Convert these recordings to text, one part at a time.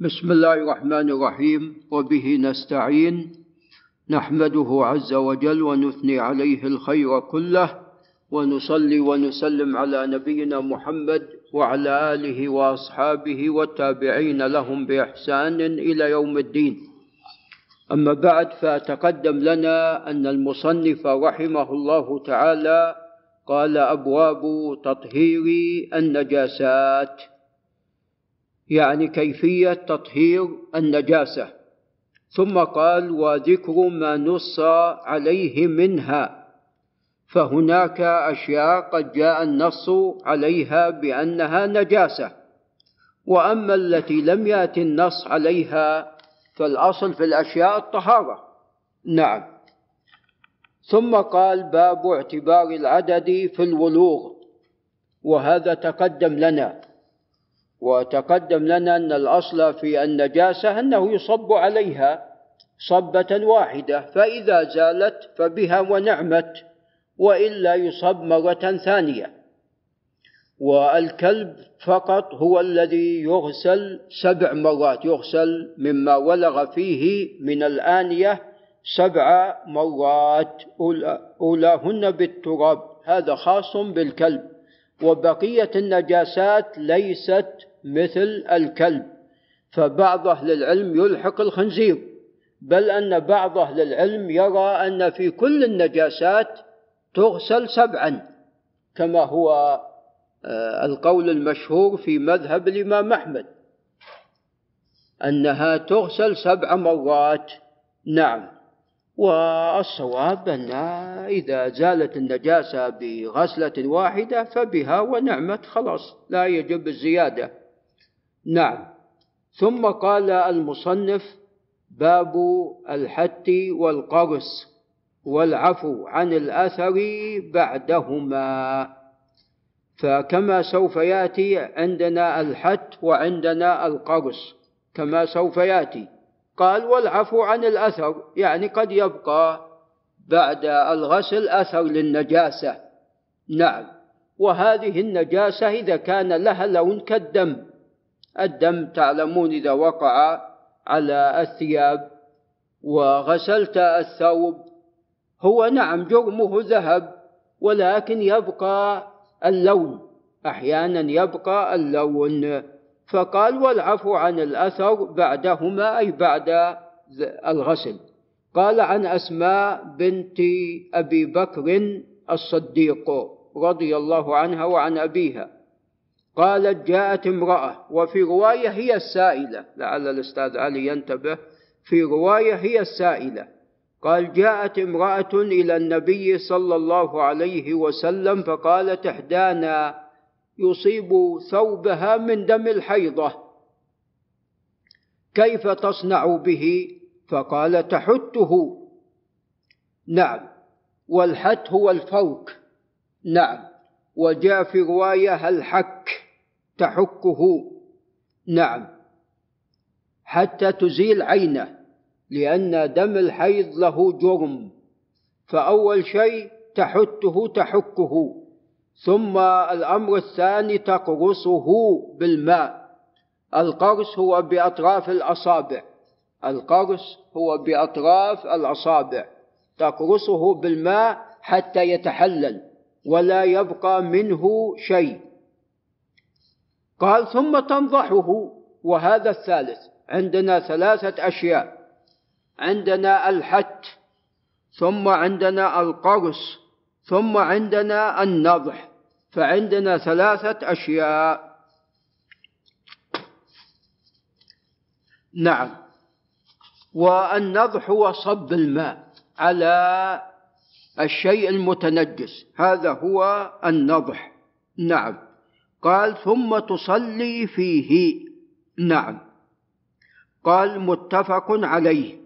بسم الله الرحمن الرحيم. وبه نستعين. نحمده عز وجل ونثني عليه الخير كله. ونصلي ونسلم على نبينا محمد وعلى آله وأصحابه والتابعين لهم بإحسان إلى يوم الدين. أما بعد فتقدم لنا أن المصنف رحمه الله تعالى قال أبواب تطهير النجاسات. يعني كيفية تطهير النجاسة. ثم قال وذكر ما نص عليه منها. فهناك أشياء قد جاء النص عليها بأنها نجاسة. وأما التي لم يأت النص عليها فالأصل في الأشياء الطهارة. نعم. ثم قال باب اعتبار العدد في الولوغ. وهذا تقدم لنا. وتقدم لنا أن الأصل في النجاسة أنه يصب عليها صبة واحدة فإذا زالت فبها ونعمت والا يصب مرة ثانية. والكلب فقط هو الذي يغسل سبع مرات يغسل مما ولغ فيه من الآنية سبع مرات أولاهن بالتراب هذا خاص بالكلب. وبقية النجاسات ليست مثل الكلب فبعض أهل العلم يلحق الخنزير بل أن بعض أهل العلم يرى أن في كل النجاسات تغسل سبعا كما هو آه، القول المشهور في مذهب الإمام أحمد أنها تغسل سبع مرات. نعم. والصواب أن إذا زالت النجاسة بغسلة واحدة فبها ونعمت خلاص لا يجب الزيادة. نعم. ثم قال المصنف باب الحت والقرص والعفو عن الأثر بعدهما. فكما سوف يأتي عندنا الحت وعندنا القرص. كما سوف يأتي. قال والعفو عن الأثر يعني قد يبقى بعد الغسل أثر للنجاسة. نعم. وهذه النجاسة إذا كان لها لون كالدم. الدم تعلمون إذا وقع على الثياب وغسلت الثوب. هو نعم جرمه ذهب ولكن يبقى اللون. أحيانا يبقى اللون. فقال والعفو عن الأثر بعدهما أي بعد الغسل. قال عن أسماء بنت أبي بكر الصديق رضي الله عنها وعن أبيها. قالت جاءت امرأة وفي رواية هي السائلة. لعل الأستاذ علي ينتبه في رواية هي السائلة. قال جاءت امرأة إلى النبي صلى الله عليه وسلم فقالت إحدانا يصيب ثوبها من دم الحيضة. كيف تصنع به؟ فقال تحته. نعم. والحت هو الفوك. نعم. وجاء في رواية الحك تحكه؟ نعم. حتى تزيل عينه لأن دم الحيض له جرم. فأول شيء تحته تحكه ثم الأمر الثاني تقرصه بالماء. القرص هو بأطراف الأصابع. القرص هو بأطراف الأصابع. تقرصه بالماء حتى يتحلل. ولا يبقى منه شيء. قال ثم تنضحه. وهذا الثالث عندنا ثلاثة أشياء. عندنا الحت ثم عندنا القرص ثم عندنا النضح. فعندنا ثلاثة أشياء. نعم. والنضح هو صب الماء على الشيء المتنجس. هذا هو النضح. نعم. قال ثم تصلي فيه. نعم. قال متفق عليه.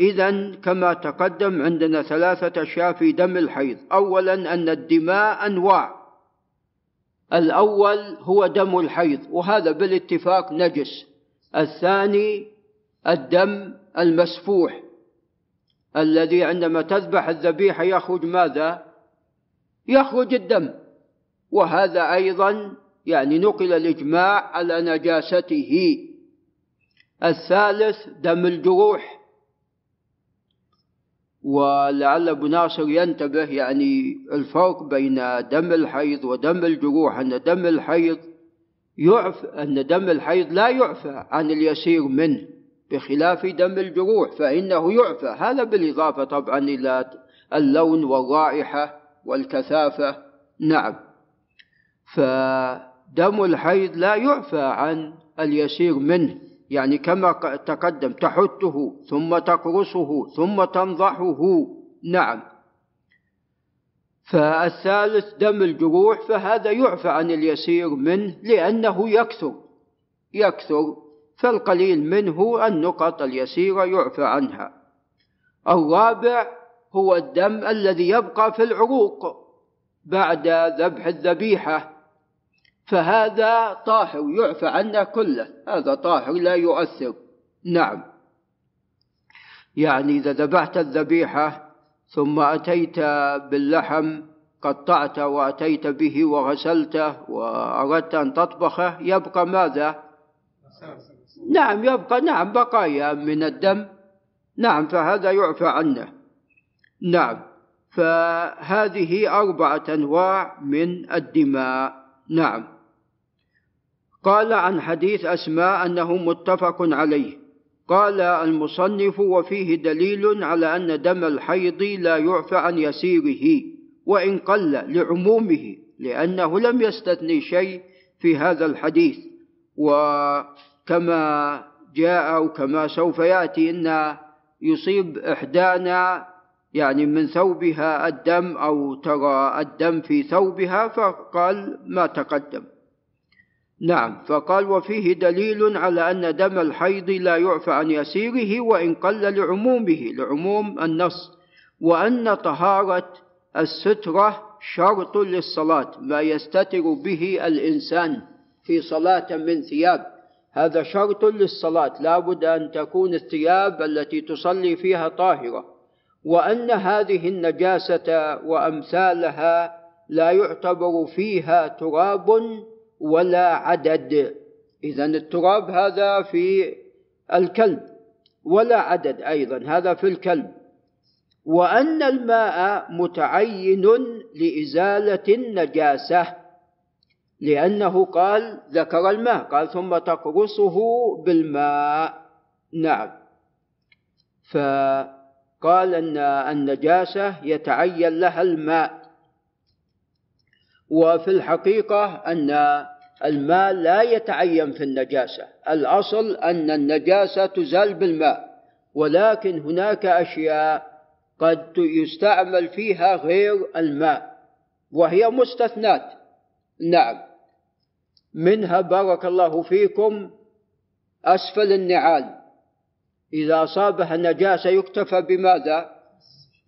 إذا كما تقدم عندنا ثلاثة أشياء في دم الحيض. أولا أن الدماء أنواع. الأول هو دم الحيض وهذا بالاتفاق نجس. الثاني الدم المسفوح. الذي عندما تذبح الذبيحة يخرج ماذا؟ يخرج الدم. وهذا أيضا يعني نقل الإجماع على نجاسته. الثالث دم الجروح. ولعل ابو ناصر ينتبه يعني الفرق بين دم الحيض ودم الجروح أن دم الحيض يعفى أن دم الحيض لا يعفى عن اليسير منه. بخلاف دم الجروح فإنه يعفى. هذا بالإضافة طبعا إلى اللون والرائحة والكثافة. نعم. فدم الحيض لا يعفى عن اليسير منه. يعني كما تقدم تحته ثم تقرصه ثم تنضحه. نعم. فالثالث دم الجروح فهذا يعفى عن اليسير منه لأنه يكثر يكثر فالقليل منه النقط اليسيرة يعفى عنها. الرابع هو الدم الذي يبقى في العروق بعد ذبح الذبيحة فهذا طاهر يعفى عنه كله هذا طاهر لا يؤثر. نعم. يعني إذا ذبحت الذبيحة ثم أتيت باللحم قطعته وأتيت به وغسلته وأردت أن تطبخه يبقى ماذا؟ نعم يبقى نعم بقايا من الدم. نعم فهذا يعفى عنه. نعم فهذه أربعة أنواع من الدماء. نعم. قال عن حديث أسماء أنه متفق عليه. قال المصنف وفيه دليل على أن دم الحيض لا يعفى عن يسيره وإن قل لعمومه لأنه لم يستثني شيء في هذا الحديث. وكما جاء أو كما سوف يأتي أن يصيب إحدانا يعني من ثوبها الدم أو ترى الدم في ثوبها فقال ما تقدم. نعم فقال وفيه دليل على أن دم الحيض لا يعفى عن يسيره وإن قل لعمومه لعموم النص وأن طهارة السترة شرط للصلاة ما يستتر به الإنسان في صلاة من ثياب. هذا شرط للصلاة. لا بد أن تكون الثياب التي تصلي فيها طاهرة. وأن هذه النجاسة وأمثالها لا يعتبر فيها تراب ولا عدد. إذا التراب هذا في الكلب ولا عدد أيضا هذا في الكلب. وأن الماء متعين لإزالة النجاسة. لأنه قال ذكر الماء قال ثم تقرصه بالماء. نعم. فقال أن النجاسة يتعين لها الماء. وفي الحقيقة أن الماء لا يتعين في النجاسة. الأصل أن النجاسة تزال بالماء. ولكن هناك أشياء قد يستعمل فيها غير الماء وهي مستثنات. نعم. منها بارك الله فيكم أسفل النعال. إذا أصابها نجاسة يكتفى بماذا؟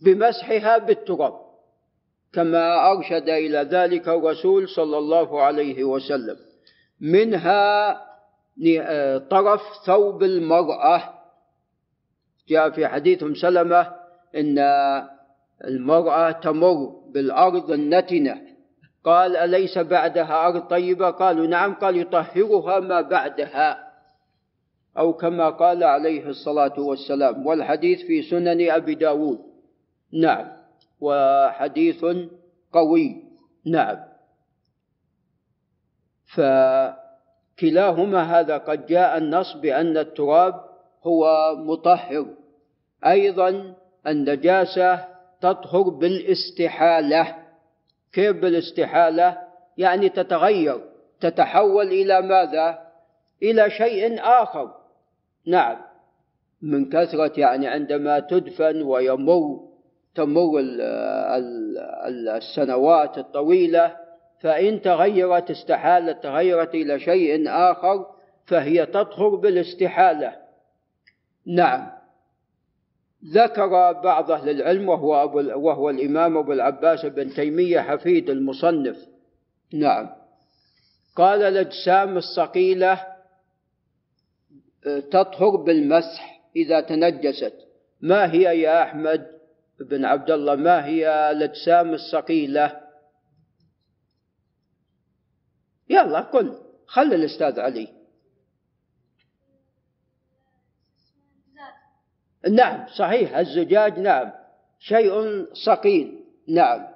بمسحها بالتراب كما أرشد إلى ذلك الرسول صلى الله عليه وسلم. منها آه، طرف ثوب المرأة. جاء في حديث سلمة إن المرأة تمر بالأرض النتنة. قال أليس بعدها؟ أرض طيبة قالوا نعم. قال يطهرها ما بعدها. أو كما قال عليه الصلاة والسلام والحديث في سنن أبي داود. نعم. وحديث قوي. نعم. فكلاهما هذا قد جاء النص بأن التراب هو مطهر. أيضا النجاسة تطهر بالاستحالة. كيف بالاستحالة يعني تتغير تتحول إلى ماذا؟ إلى شيء آخر. نعم. من كثرة يعني عندما تدفن ويمر تمر السنوات الطويلة فإن تغيرت استحالت تغيرت إلى شيء آخر فهي تطهر بالاستحالة. نعم. ذكر بعض أهل العلم وهو, أبو وهو الإمام أبو العباس بن تيمية حفيد المصنف. نعم. قال الأجسام الصقيلة تطهر بالمسح إذا تنجست. ما هي يا أحمد بن عبد الله؟ ما هي الأجسام الثقيلة يلا قل خل الأستاذ علي. نعم صحيح الزجاج نعم. شيء صقيل نعم.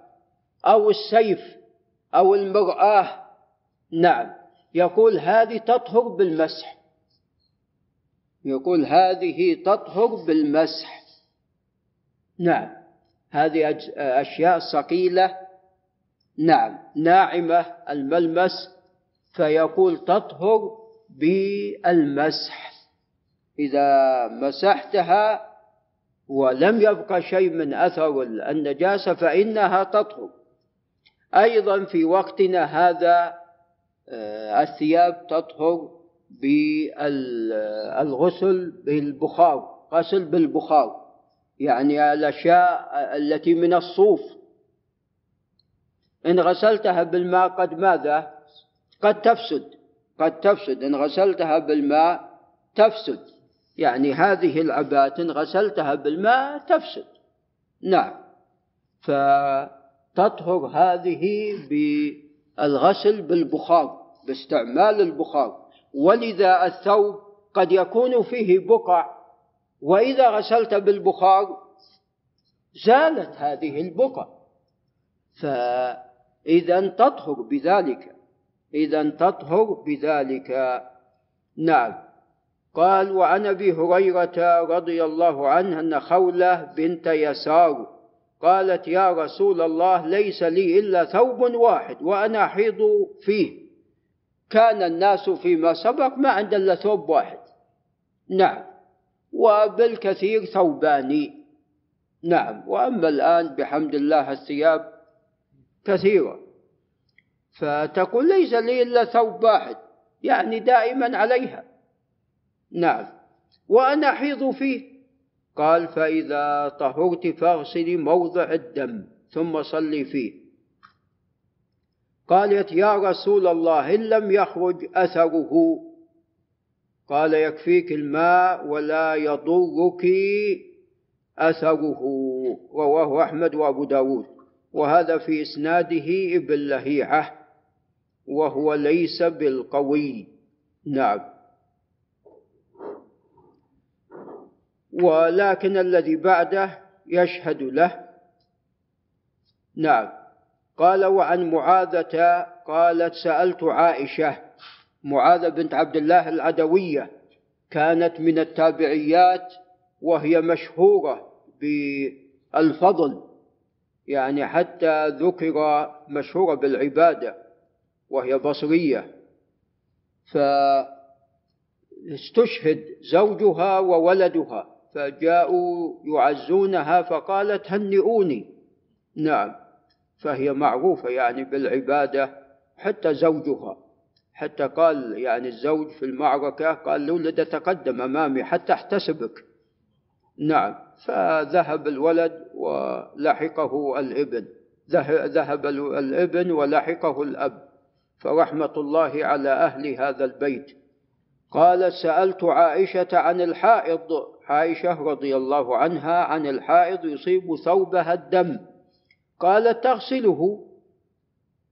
أو السيف أو المرآة نعم. يقول هذه تطهر بالمسح. يقول هذه تطهر بالمسح. نعم. هذه أشياء صقيلة نعم. ناعمة الملمس فيقول تطهر بالمسح. إذا مسحتها ولم يبقى شيء من أثر النجاسة فإنها تطهر. أيضا في وقتنا هذا آه، الثياب تطهر بالغسل بالبخار غسل بالبخار يعني الأشياء التي من الصوف. إن غسلتها بالماء قد ماذا؟ قد تفسد. قد تفسد. إن غسلتها بالماء تفسد. يعني هذه العبات إن غسلتها بالماء تفسد. نعم. فتطهر هذه بالغسل بالبخار باستعمال البخار. ولذا الثوب قد يكون فيه بقع. وإذا غسلت بالبخار زالت هذه البقع. فإذا تطهر بذلك. إذا تطهر بذلك. نعم. قال وعن أبي هريرة رضي الله عنه أن خولة بنت يسار قالت يا رسول الله ليس لي إلا ثوب واحد وأنا احيض فيه. كان الناس فيما سبق ما عند إلا ثوب واحد. نعم. وبالكثير ثوبان. نعم. وأما الآن بحمد الله الثياب كثيرة. فتقول ليس لي إلا ثوب واحد. يعني دائما عليها. نعم. وأنا أحيض فيه. قال فإذا طهرت فاغسلي موضع الدم ثم صلي فيه. قالت يا رسول الله إن لم يخرج أثره. قال يكفيك الماء ولا يضرك أثره. رواه أحمد وأبو داود. وهذا في إسناده ابن لهيعة. وهو ليس بالقوي. نعم. ولكن الذي بعده يشهد له. نعم. قال وعن معاذة قالت سألت عائشة. معاذة بنت عبد الله العدوية كانت من التابعيات وهي مشهورة بالفضل يعني حتى ذكر مشهورة بالعبادة وهي بصرية. فاستشهد زوجها وولدها. فجاءوا يعزونها فقالت هنئوني. نعم فهي معروفة يعني بالعبادة حتى زوجها. حتى قال يعني الزوج في المعركة قال لولد تقدم أمامي حتى احتسبك. نعم فذهب الولد ولحقه الابن. ذهب الابن ولحقه الأب. فرحمة الله على أهل هذا البيت. قال سألت عائشة عن الحائض. عائشة رضي الله عنها عن الحائض يصيب ثوبها الدم. قال تغسله.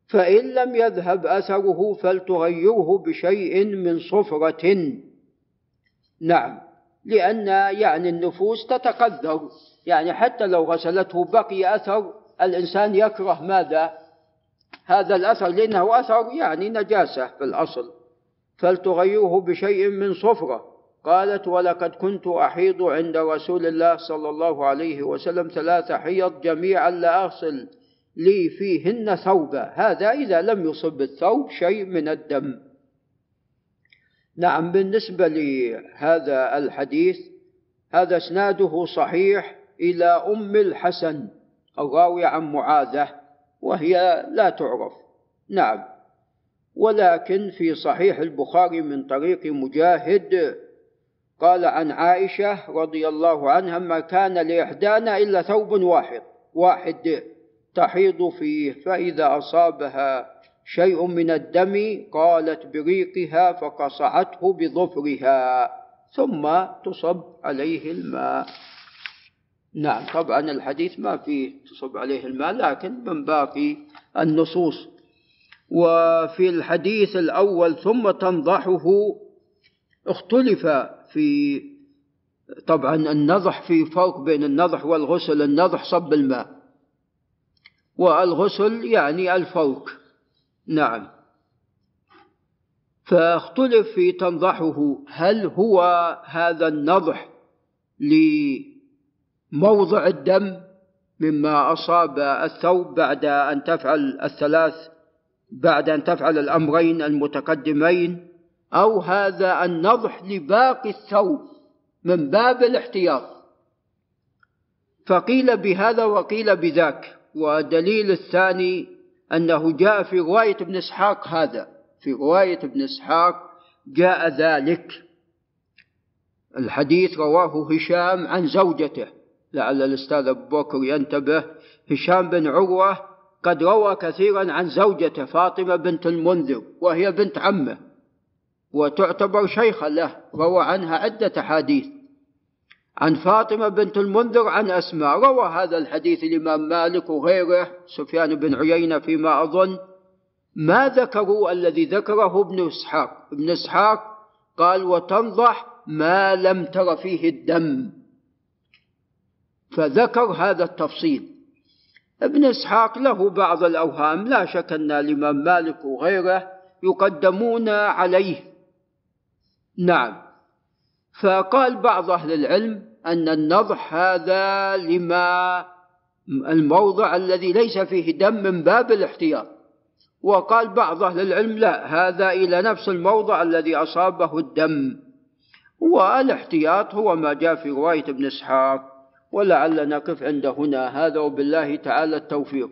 فإن لم يذهب أثره فلتغيره بشيء من صفرة. نعم لأن يعني النفوس تتقذر. يعني حتى لو غسلته بقي أثر الإنسان يكره ماذا؟ هذا الأثر لأنه أثر يعني نجاسة في الأصل. فلتغيره بشيء من صفرة. قالت ولقد كنت أحيض عند رسول الله صلى الله عليه وسلم ثلاث حيض جميعا لا أغسل لي فيهن ثوبا. هذا إذا لم يصب الثوب شيء من الدم. نعم بالنسبة لهذا الحديث هذا إسناده صحيح إلى أم الحسن الراوية عن معاذة وهي لا تعرف. نعم. ولكن في صحيح البخاري من طريق مجاهد قال عن عائشة رضي الله عنها ما كان لإحدانا إلا ثوب واحد واحد تحيض فيه فإذا أصابها شيء من الدم قالت بريقها فقصعته بظفرها ثم تصب عليه الماء. نعم طبعا الحديث ما فيه تصب عليه الماء لكن من باقي النصوص. وفي الحديث الأول ثم تنضحه اختلف في طبعا النضح في فرق بين النضح والغسل النضح صب الماء. والغسل يعني الفوق. نعم. فاختلف في تنضحه هل هو هذا النضح لموضع الدم مما أصاب الثوب بعد أن تفعل الثلاث؟ بعد أن تفعل الأمرين المتقدمين أو هذا النضح لباقي الثوب من باب الاحتياط. فقيل بهذا وقيل بذاك ودليل الثاني أنه جاء في رواية ابن إسحاق هذا. في رواية ابن إسحاق جاء ذلك. الحديث رواه هشام عن زوجته لعل الأستاذ أبو بكر ينتبه. هشام بن عروة قد روى كثيرا عن زوجته فاطمة بنت المنذر وهي بنت عمه وتعتبر شيخة له روى عنها عدة أحاديث. عن فاطمة بنت المنذر عن أسماء روى هذا الحديث الإمام مالك وغيره سفيان بن عيينة فيما أظن. ما ذكروا الذي ذكره ابن إسحاق؟ ابن إسحاق قال وتنضح ما لم تر فيه الدم فذكر هذا التفصيل. ابن إسحاق له بعض الأوهام لا شك أن الإمام مالك وغيره يقدمون عليه. نعم. فقال بعض أهل العلم أن النضح هذا لما الموضع الذي ليس فيه دم من باب الاحتياط. وقال بعض أهل العلم لا هذا إلى نفس الموضع الذي أصابه الدم. والاحتياط هو ما جاء في رواية ابن إسحاق. ولعل نقف عند هنا. هذا وبالله تعالى التوفيق.